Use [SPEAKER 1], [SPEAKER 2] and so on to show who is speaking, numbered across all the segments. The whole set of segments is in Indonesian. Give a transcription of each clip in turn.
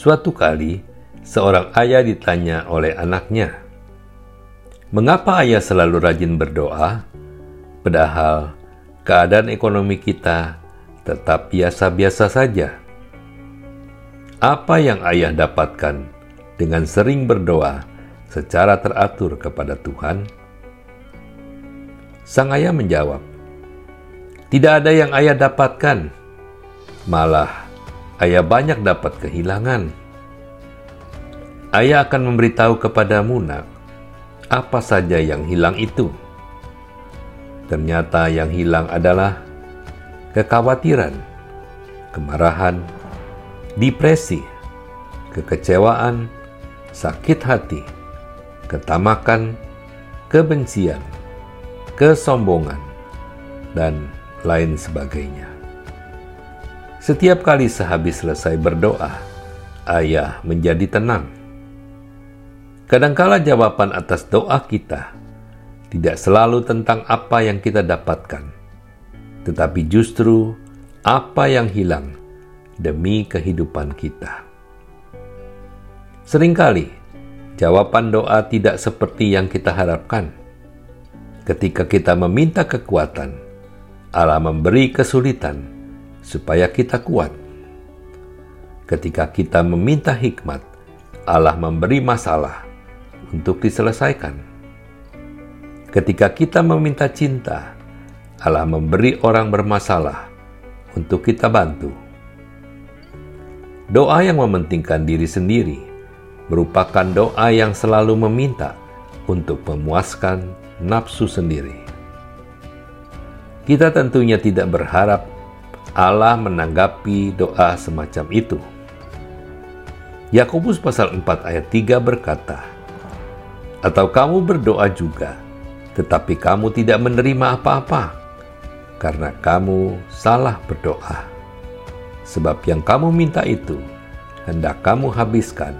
[SPEAKER 1] Suatu kali, seorang ayah ditanya oleh anaknya, "Mengapa ayah selalu rajin berdoa, padahal keadaan ekonomi kita tetap biasa-biasa saja?" Apa yang ayah dapatkan dengan sering berdoa secara teratur kepada Tuhan? Sang ayah menjawab, "Tidak ada yang ayah dapatkan, malah ayah banyak dapat kehilangan." Ayah akan memberitahu kepadamu, Nak, apa saja yang hilang itu. Ternyata yang hilang adalah kekhawatiran, kemarahan, depresi, kekecewaan, sakit hati, ketamakan, kebencian, kesombongan, dan lain sebagainya. Setiap kali sehabis selesai berdoa, ayah menjadi tenang. Kadangkala jawaban atas doa kita tidak selalu tentang apa yang kita dapatkan, tetapi justru apa yang hilang demi kehidupan kita. Seringkali jawaban doa tidak seperti yang kita harapkan Ketika kita meminta kekuatan, Allah memberi kesulitan supaya kita kuat. Ketika kita meminta hikmat, Allah memberi masalah untuk diselesaikan. Ketika kita meminta cinta, Allah memberi orang bermasalah untuk kita bantu. Doa yang mementingkan diri sendiri merupakan doa yang selalu meminta untuk memuaskan nafsu sendiri. Kita tentunya tidak berharap Allah menanggapi doa semacam itu. Yakobus pasal 4 ayat 3 berkata, Atau kamu berdoa juga, tetapi kamu tidak menerima apa-apa, karena kamu salah berdoa. Sebab yang kamu minta itu, hendak kamu habiskan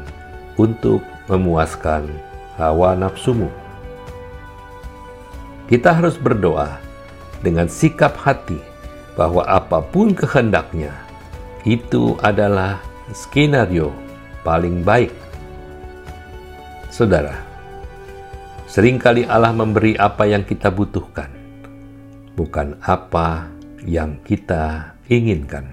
[SPEAKER 1] untuk memuaskan hawa nafsumu. Kita harus berdoa dengan sikap hati bahwa apa pun kehendaknya, itu adalah skenario paling baik. Saudara, sering kali Allah memberi apa yang kita butuhkan, bukan apa yang kita inginkan.